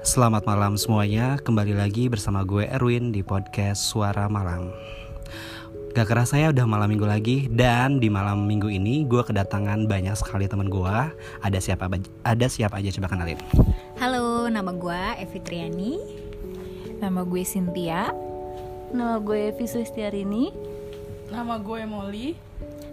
Selamat malam semuanya, kembali lagi bersama gue Erwin di podcast Suara Malam. Gak kerasa ya udah malam minggu lagi. Dan di malam minggu ini gue kedatangan banyak sekali teman gue. Ada siapa, ada siapa aja? Coba kenalin. Halo, nama gue Evi Triani. Nama gue Cynthia. Nama gue Evi Sulistiarini. Nama gue Molly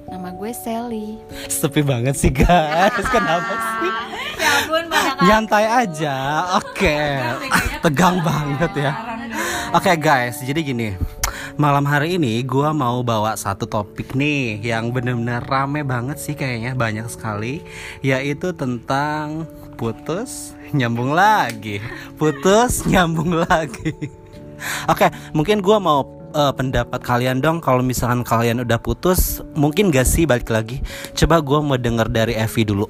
Nama gue Sally. Sepi banget sih guys, kenapa sih? Ya ampun, Nyantai aja, oke. Tegang banget ya. Oke guys, jadi gini. Malam hari ini gue mau bawa satu topik nih Yang bener-bener rame banget sih kayaknya Banyak sekali. Yaitu tentang putus nyambung lagi. Putus nyambung lagi. Oke, mungkin gue mau uh, pendapat kalian dong. Kalau misalkan kalian udah putus mungkin gak sih balik lagi? Coba gue mau denger dari Evi dulu.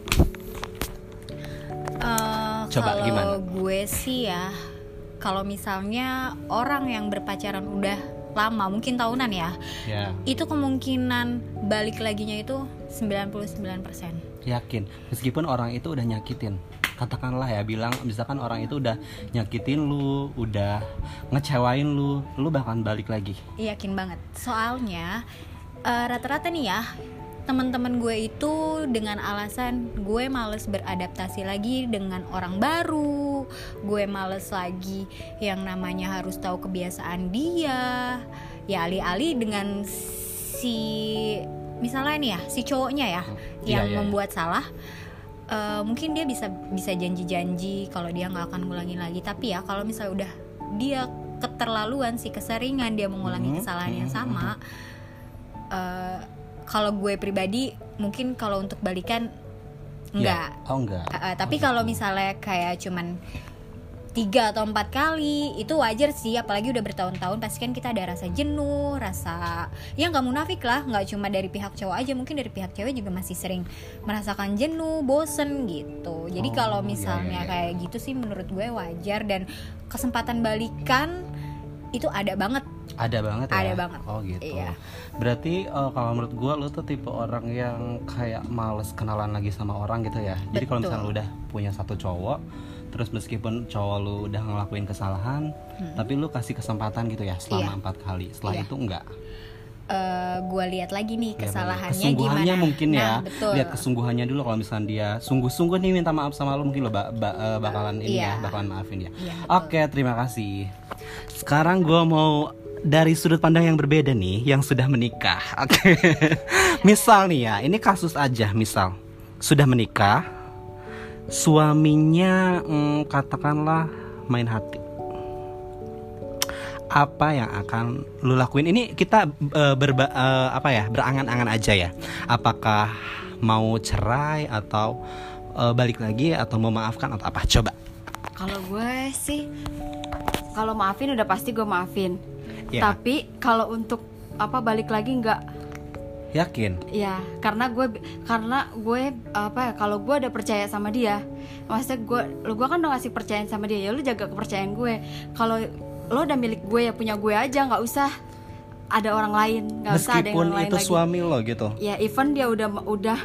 Eh, Coba, kalau gimana? gue sih ya, kalau misalnya orang yang berpacaran udah lama, mungkin tahunan ya, ya. itu kemungkinan balik laginya itu 99%. yakin. Meskipun orang itu udah nyakitin katakanlah ya bilang misalkan orang itu udah nyakitin lu udah ngecewain lu lu bahkan balik lagi Yakin banget. Soalnya eh, rata-rata nih ya, teman-teman gue itu dengan alasan gue males beradaptasi lagi dengan orang baru, gue males lagi yang namanya harus tahu kebiasaan dia. Ya alih-alih dengan si misalnya nih ya, si cowoknya ya Iya, yang iya, iya. membuat salah eh, mungkin dia bisa bisa janji-janji kalau dia nggak akan ngulangin lagi. Tapi ya kalau misalnya udah dia keterlaluan sih keseringan dia mengulangi Mhm, kesalahan yang mhm, sama eh, kalau gue pribadi mungkin kalau untuk balikan enggak Ya. oh enggak Eh, eh, tapi kalau misalnya kayak cuman tiga atau empat kali itu wajar sih apalagi udah bertahun-tahun pasti kan kita ada rasa jenuh rasa ya nggak munafik lah nggak cuma dari pihak cowok aja mungkin dari pihak cewek juga masih sering merasakan jenuh bosen gitu jadi Oh, kalau iya, misalnya iya, iya. kayak gitu sih menurut gue wajar dan kesempatan balikan itu ada banget ada banget ya Ada banget. oh gitu Iya. berarti eh, kalau menurut gue lu tuh tipe orang yang kayak males kenalan lagi sama orang gitu ya jadi kalau misalnya lu udah punya satu cowok terus meskipun cowok lu udah ngelakuin kesalahan tapi lu kasih kesempatan gitu ya selama Hmm. Iya. empat kali setelah Iya. itu enggak Eh, gue lihat lagi nih Ya, kesalahannya kesungguhannya gimana mungkin nah, ya betul lihat kesungguhannya dulu kalau misalnya dia sungguh-sungguh nih minta maaf sama lu mungkin lo ba- ba- eh, bakalan ini Iya. ya bakalan maafin ya Iya, betul. oke terima kasih sekarang gua mau dari sudut pandang yang berbeda nih yang sudah menikah. Oke. Misal nih ya ini kasus aja misal. Sudah menikah suaminya mm, katakanlah main hati. Apa yang akan lu lakuin? Ini kita eh, berba eh, apa ya berangan-angan aja ya. Apakah mau cerai atau eh, balik lagi atau memaafkan atau apa? Coba. Kalau gue sih Kalau maafin udah pasti gue maafin Ya. Tapi kalau untuk apa balik lagi nggak yakin? Ya karena gue karena gue apa ya kalau gue udah percaya sama dia maksudnya gue lu gue kan udah ngasih percayaan sama dia ya lu jaga kepercayaan gue. Kalau lo udah milik gue ya punya gue aja nggak usah ada orang lain nggak usah ada yang meskipun lain itu lagi. suami lo gitu. Ya even dia udah udah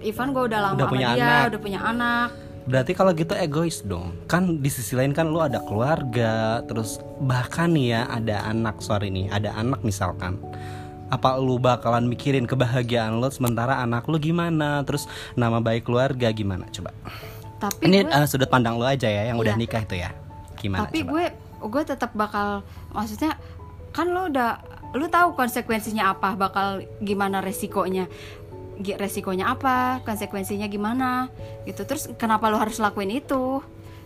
even gue udah lama Udah sama punya dia anak. udah punya anak berarti kalau gitu egois dong. Kan di sisi lain kan lu ada keluarga terus bahkan nih ya ada anak sorry nih ada anak misalkan. Apa lu bakalan mikirin kebahagiaan lo sementara anak lu gimana? Terus nama baik keluarga gimana? Coba. Tapi ini gue eh, sudut pandang lo aja ya yang udah Iya. nikah itu ya. Gimana tapi coba? gue gue tetap bakal maksudnya kan lo udah lu tahu konsekuensinya apa bakal gimana resikonya resikonya apa konsekuensinya gimana gitu. Terus kenapa lo harus lakuin itu?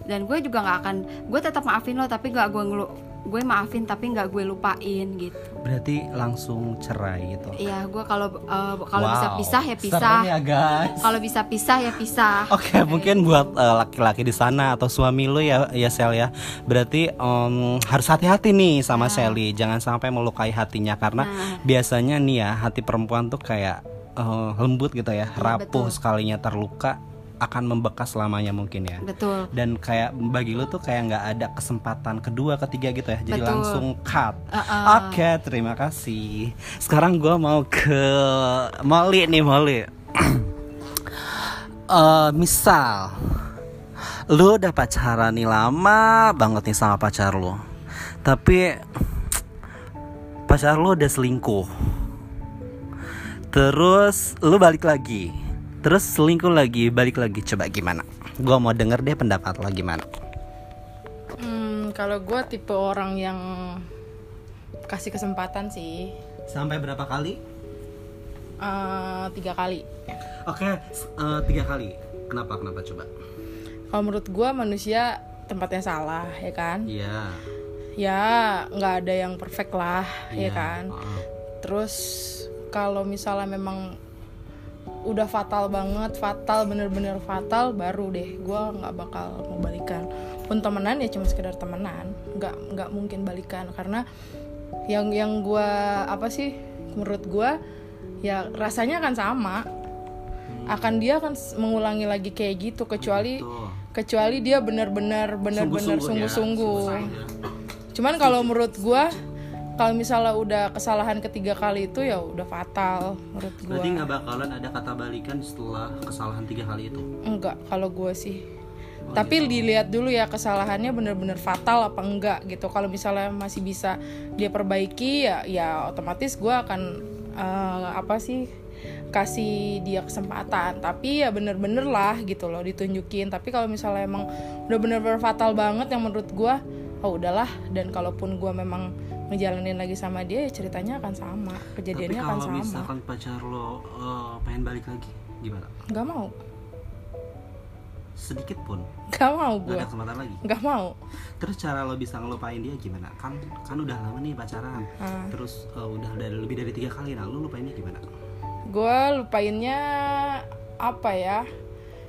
Dan gue juga nggak akan gue tetap maafin lo tapi nggak gue ngelu gue maafin tapi nggak gue lupain gitu. Berarti langsung cerai gitu? Iya gue kalau eh, kalau Wow, bisa pisah ya pisah. ya guys. Kalau bisa pisah ya pisah. Oke, mungkin buat eh, laki-laki di sana atau suami lu ya, ya Sel ya. Berarti em, harus hati-hati nih sama Sally. Jangan sampai melukai hatinya. Karena Nah. biasanya nih ya hati perempuan tuh kayak eh, lembut gitu ya, rapuh betul. sekalinya terluka akan membekas selamanya mungkin ya. betul Dan kayak bagi lu tuh kayak nggak ada kesempatan kedua, ketiga gitu ya. Jadi Betul. langsung cut. Uh-uh. Oke, terima kasih. Sekarang gua mau ke Molly nih Molly. Eh, misal lu udah pacaran nih lama banget nih sama pacar lu tapi pacar lu udah selingkuh terus lu balik lagi. Terus selingkuh lagi balik lagi. Coba gimana? Gua mau denger deh pendapat lo gimana. Hmm, kalau gue tipe orang yang kasih kesempatan sih. Sampai berapa kali? Eh, tiga kali. oke s- eh, tiga kali. Kenapa? Kenapa? Coba. Kalau menurut gue manusia tempatnya salah ya kan? iya. Ya nggak ada yang perfect lah ya Iya, kan? heeh. Terus kalau misalnya memang udah fatal banget, fatal bener-bener fatal, baru deh gue nggak bakal mau balikan. Pun temenan ya cuma sekedar temenan, nggak nggak mungkin balikan karena yang yang gue apa sih menurut gue ya rasanya akan sama, akan dia akan mengulangi lagi kayak gitu kecuali kecuali dia bener-bener bener-bener Sungguh-sungguh ya, sungguh-sungguh. Cuman kalau menurut gua kalau misalnya udah kesalahan ketiga kali itu ya udah fatal menurut gua. Berarti nggak bakalan ada kata balikan setelah kesalahan tiga kali itu. Enggak kalau gua sih. Tapi dilihat dulu ya kesalahannya bener-bener fatal apa enggak gitu. Kalau misalnya masih bisa dia perbaiki ya ya otomatis gua akan eh, apa sih kasih dia kesempatan tapi ya bener-bener lah gitu loh ditunjukin tapi kalau misalnya emang udah bener-bener fatal banget yang menurut gua oh udahlah dan kalaupun gua memang ngejalanin lagi sama dia ya ceritanya akan sama Tapi kejadiannya akan kalau sama misalkan pacar lo eh, pengen balik lagi, gimana? nggak mau Sedikit pun, nggak mau nggak gua ada kesempatan lagi. nggak mau Terus cara lo bisa ngelupain dia gimana? Kan kan udah lama nih pacaran. Ah. Terus eh, udah dari lebih dari tiga kali, nah lo lupainnya gimana? gue lupainnya apa ya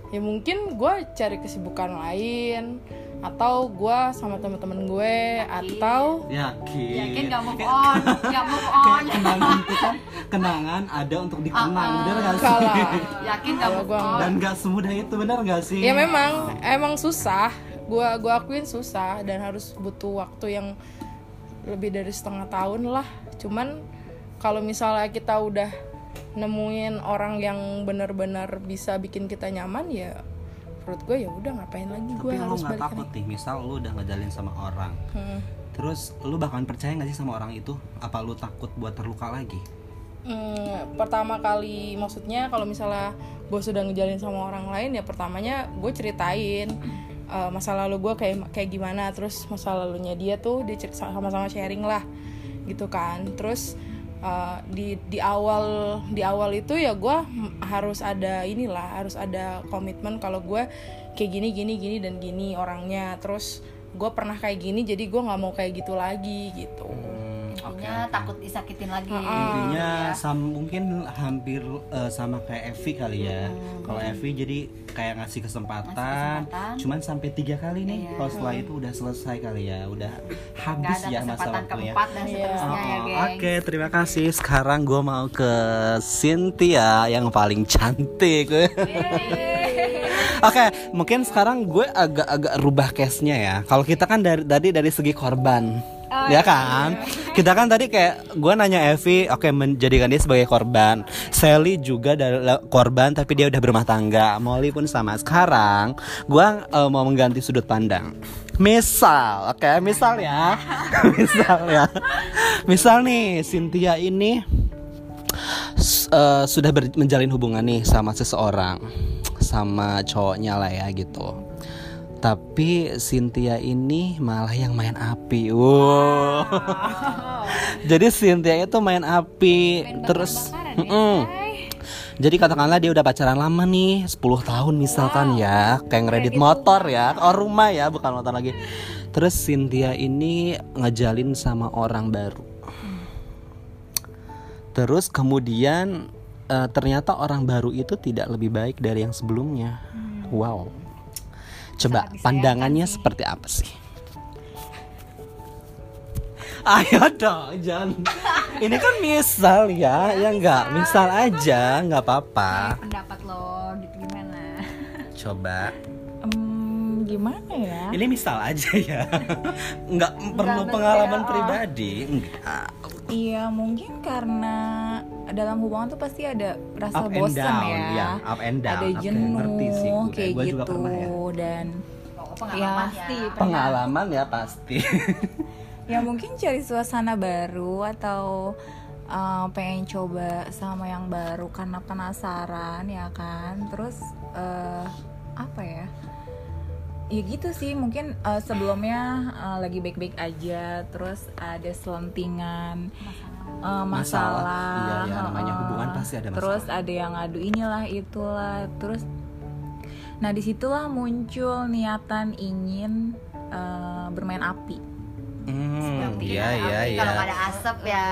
ya mungkin gue cari kesibukan lain atau gue sama teman-teman gue atau Yakin. Yakin gak move on, gak move on. Kayak kenangan itu kan kenangan ada untuk dikenang, bener gak sih? kalah Yakin gak move gua on. Dan gak semudah itu, bener gak sih? ya memang emang susah gue gua akuin susah dan harus butuh waktu yang lebih dari setengah tahun lah cuman kalau misalnya kita udah nemuin orang yang benar-benar bisa bikin kita nyaman ya menurut gue ya udah ngapain lagi gue Tapi lo harus balik takut nih, misal lo udah ngejalin sama orang, Hmm. terus lo bakalan percaya nggak sih sama orang itu? Apa lo takut buat terluka lagi? Hmm, pertama kali maksudnya kalau misalnya gue sudah ngejalin sama orang lain ya pertamanya gue ceritain eh, masa lalu gue kayak kayak gimana terus masa lalunya dia tuh dia sama-sama sharing lah gitu kan terus eh, di di awal di awal itu ya gue harus ada inilah harus ada komitmen kalau gue kayak gini gini gini dan gini orangnya. Terus gue pernah kayak gini jadi gue nggak mau kayak gitu lagi gitu Intinya takut disakitin lagi. Intinya sam- mungkin hampir eh, sama kayak Evi kali ya. Kalau Evi jadi kayak ngasih kesempatan, Ngasih kesempatan. cuman sampai tiga kali nih. Iya. Kalau setelah itu udah selesai kali ya, udah habis ya masa waktunya. dan seterusnya ya, Oh, geng. Oke, terima kasih. Sekarang gue mau ke Cynthia yang paling cantik. Oke, mungkin sekarang gue agak-agak rubah case-nya ya. Kalau kita kan dari tadi dari segi korban, ya kan? Kita kan tadi kayak gue nanya Evi, oke menjadikan dia sebagai korban. Sally juga dari korban, tapi dia udah berumah tangga. Molly pun sama. Sekarang gue eh, mau mengganti sudut pandang. Misal, oke, misal ya, misal ya, misal nih Cynthia ini eh, sudah menjalin hubungan nih sama seseorang sama cowoknya lah ya gitu tapi Cynthia ini malah yang main api. Wow. Jadi Cynthia itu main api. Terus Mm-mm. jadi katakanlah dia udah pacaran lama nih 10 tahun misalkan ya kayak ngeredit motor ya oh rumah ya bukan motor lagi. Terus Cynthia ini ngejalin sama orang baru. Terus kemudian eh, ternyata orang baru itu tidak lebih baik dari yang sebelumnya. Wow. Coba pandangannya seperti apa sih? Ayo dong, jangan. Ini kan misal ya, ya enggak, misal aja, nggak apa-apa. pendapat lo gitu gimana Coba. Hmm, gimana ya Ini misal aja ya. Nggak perlu pengalaman pribadi, enggak. Iya mungkin karena dalam hubungan tuh pasti ada rasa Up and bosan down, ya, ya, up and down. ada jenuh sih gue. kayak Gue juga gitu pernah ya. dan ya Pengalaman ya pasti. ya mungkin cari suasana baru atau uh, pengen coba sama yang baru karena penasaran ya kan terus uh, apa ya ya gitu sih mungkin uh, sebelumnya uh, lagi baik-baik aja terus ada selentingan uh, masalah, Iya, iya, namanya uh, hubungan pasti ada masalah. terus ada yang ngadu inilah itulah terus nah di situlah muncul niatan ingin uh, bermain api Hmm, iya iya iya. Kalau ada asap ya.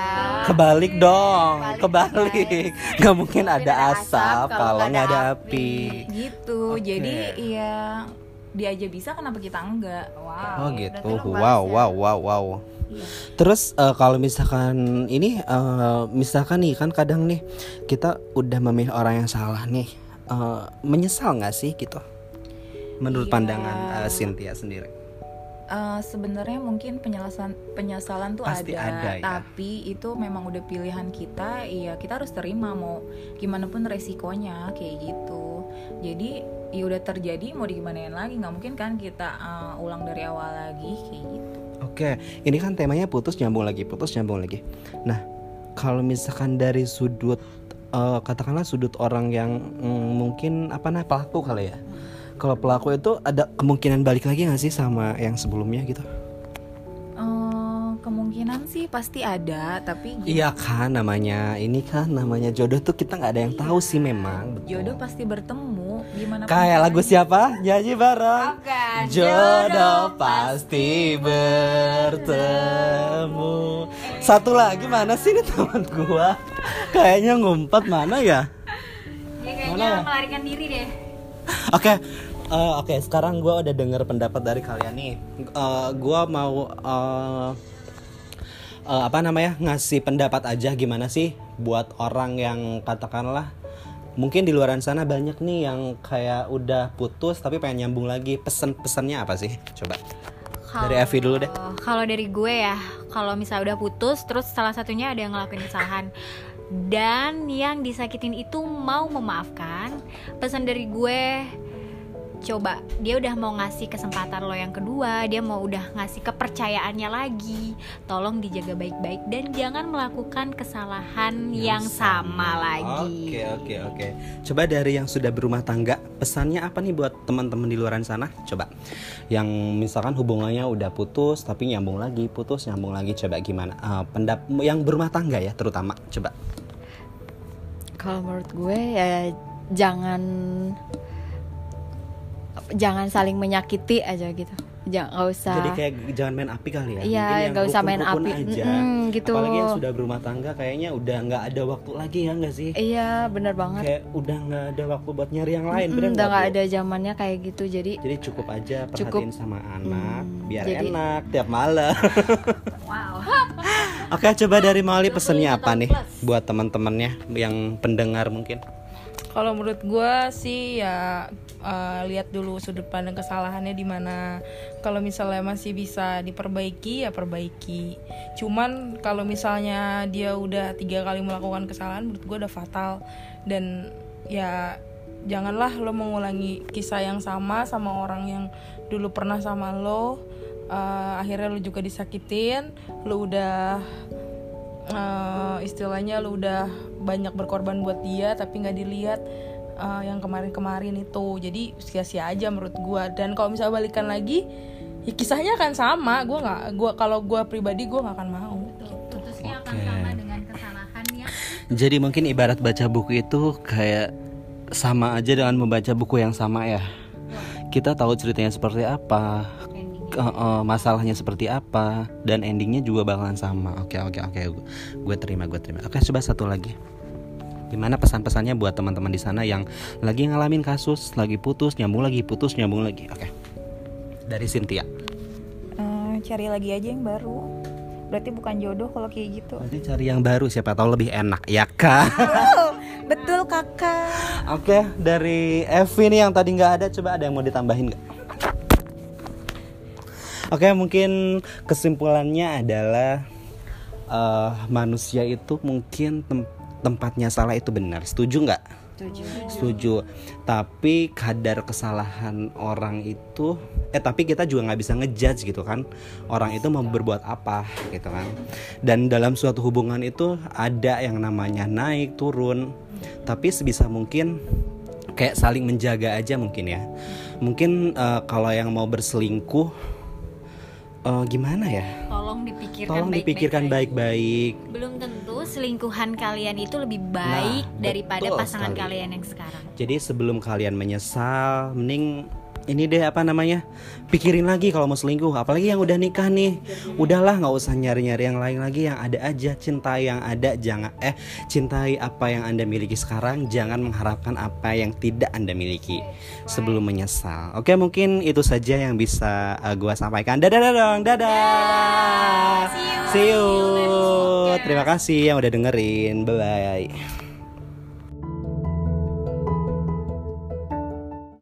Kebalik dong, Kebalik, kebalik. Nggak mungkin ada ada asap kalau nggak ada api. gitu Oke. jadi ya dia aja bisa kenapa kita enggak Wow. Oh gitu. lu Wow ya. wow wow wow. Terus eh, kalau misalkan ini eh, misalkan nih kan kadang nih kita udah memilih orang yang salah nih. eh, menyesal nggak sih gitu? Menurut Iya. pandangan eh, Cynthia sendiri. Eh, sebenarnya mungkin penyesalan penyesalan tuh Pasti ada, ada, ya. tapi itu memang udah pilihan kita iya kita harus terima mau gimana pun resikonya kayak gitu jadi ya udah terjadi mau digimanain lagi nggak mungkin kan kita eh, ulang dari awal lagi kayak gitu Oke, ini kan temanya putus nyambung lagi, putus nyambung lagi. Nah, kalau misalkan dari sudut eh, katakanlah sudut orang yang mm, mungkin apa nah pelaku kali ya. Kalau pelaku itu ada kemungkinan balik lagi nggak sih sama yang sebelumnya gitu? Eh, kemungkinan sih pasti ada tapi gimana Iya kan namanya ini kan namanya jodoh tuh kita nggak ada yang tahu sih memang. betul. jodoh pasti bertemu gimana Kayak lagu siapa? Nyanyi bareng. Bukan. Jodoh pasti bertemu. Satu lagi mana sih ini teman gua? Kayaknya ngumpet mana ya? Mana kayaknya ya? melarikan diri deh. Oke, eh, oke. sekarang gua udah denger pendapat dari kalian nih. Eh, gua mau eh, eh, apa namanya ngasih pendapat aja gimana sih buat orang yang katakanlah mungkin di luaran sana banyak nih yang kayak udah putus tapi pengen nyambung lagi. Pesen-pesannya apa sih? Coba. Dari Evi dulu deh. Kalau dari gue ya, kalau misalnya udah putus, terus salah satunya ada yang ngelakuin kesalahan dan yang disakitin itu mau memaafkan, pesan dari gue coba dia udah mau ngasih kesempatan lo yang kedua, dia mau udah ngasih kepercayaannya lagi, tolong dijaga baik-baik dan jangan melakukan kesalahan yang, sama, lagi. Oke oke oke. Coba dari yang sudah berumah tangga, pesannya apa nih buat teman-teman di luaran sana? Coba. Yang misalkan hubungannya udah putus tapi nyambung lagi, putus nyambung lagi. Coba gimana? Eh, pendap yang berumah tangga ya terutama. Coba. Kalau menurut gue ya jangan jangan saling menyakiti aja gitu. Jangan nggak usah. Jadi kayak jangan main api kali ya. Iya, nggak usah main api. aja. Mm-mm, gitu. Apalagi yang sudah berumah tangga kayaknya udah nggak ada waktu lagi ya nggak sih? Iya bener banget. Kayak udah nggak ada waktu buat nyari yang lain. Mm, bener udah nggak ada zamannya kayak gitu. Jadi Jadi cukup aja perhatiin Cukup. sama anak Hmm, biar jadi- enak tiap malam. Oke, coba dari Mali pesennya apa nih buat teman-temannya yang pendengar mungkin? Kalau menurut gue sih ya eh, lihat dulu sudut pandang kesalahannya di mana. Kalau misalnya masih bisa diperbaiki ya perbaiki. Cuman kalau misalnya dia udah tiga kali melakukan kesalahan, menurut gue udah fatal. Dan ya janganlah lo mengulangi kisah yang sama sama orang yang dulu pernah sama lo. Eh, akhirnya lo juga disakitin, lo udah eh, istilahnya lu udah banyak berkorban buat dia tapi nggak dilihat eh, yang kemarin-kemarin itu. Jadi sia-sia aja menurut gua. Dan kalau misalnya balikan lagi ya kisahnya akan sama. Gua nggak gua kalau gua pribadi gua nggak akan mau. Putusnya akan Oke. sama dengan kesalahan yang Jadi mungkin ibarat baca buku itu kayak sama aja dengan membaca buku yang sama ya. Kita tahu ceritanya seperti apa, ke- eh, masalahnya seperti apa, dan endingnya juga bakalan sama. Oke oke oke, gue terima gue terima. Oke coba satu lagi. Gimana pesan-pesannya buat teman-teman di sana yang lagi ngalamin kasus, lagi putus, nyambung lagi, putus, nyambung lagi. Oke. Dari Cynthia. Eh, cari lagi aja yang baru berarti bukan jodoh kalau kayak gitu Berarti cari yang baru, siapa tahu lebih enak, ya kan? betul kakak Oke, dari Evi nih yang tadi nggak ada, coba ada yang mau ditambahin nggak? Oke, mungkin kesimpulannya adalah eh, manusia itu mungkin tem- tempatnya salah itu benar. Setuju nggak? setuju. Tapi kadar kesalahan orang itu eh tapi kita juga nggak bisa ngejudge gitu kan. Orang itu mau berbuat apa gitu kan. Dan dalam suatu hubungan itu ada yang namanya naik turun. Tapi sebisa mungkin kayak saling menjaga aja mungkin ya. Mungkin eh, kalau yang mau berselingkuh eh, gimana ya? Tolong dipikirkan tolong baik-baik dipikirkan baik-baik. Belum tentu selingkuhan kalian itu lebih baik Nah, daripada pasangan sekali. kalian yang sekarang. Jadi sebelum kalian menyesal, mending ini deh apa namanya? Pikirin lagi kalau mau selingkuh. Apalagi yang udah nikah nih. Udahlah nggak usah nyari-nyari yang lain lagi. Yang ada aja cinta yang ada. Jangan eh cintai apa yang anda miliki sekarang. Jangan mengharapkan apa yang tidak anda miliki sebelum menyesal. Oke mungkin itu saja yang bisa uh, gua sampaikan. Dadah dadah dong. Dadah. See you. Terima kasih yang udah dengerin. Bye bye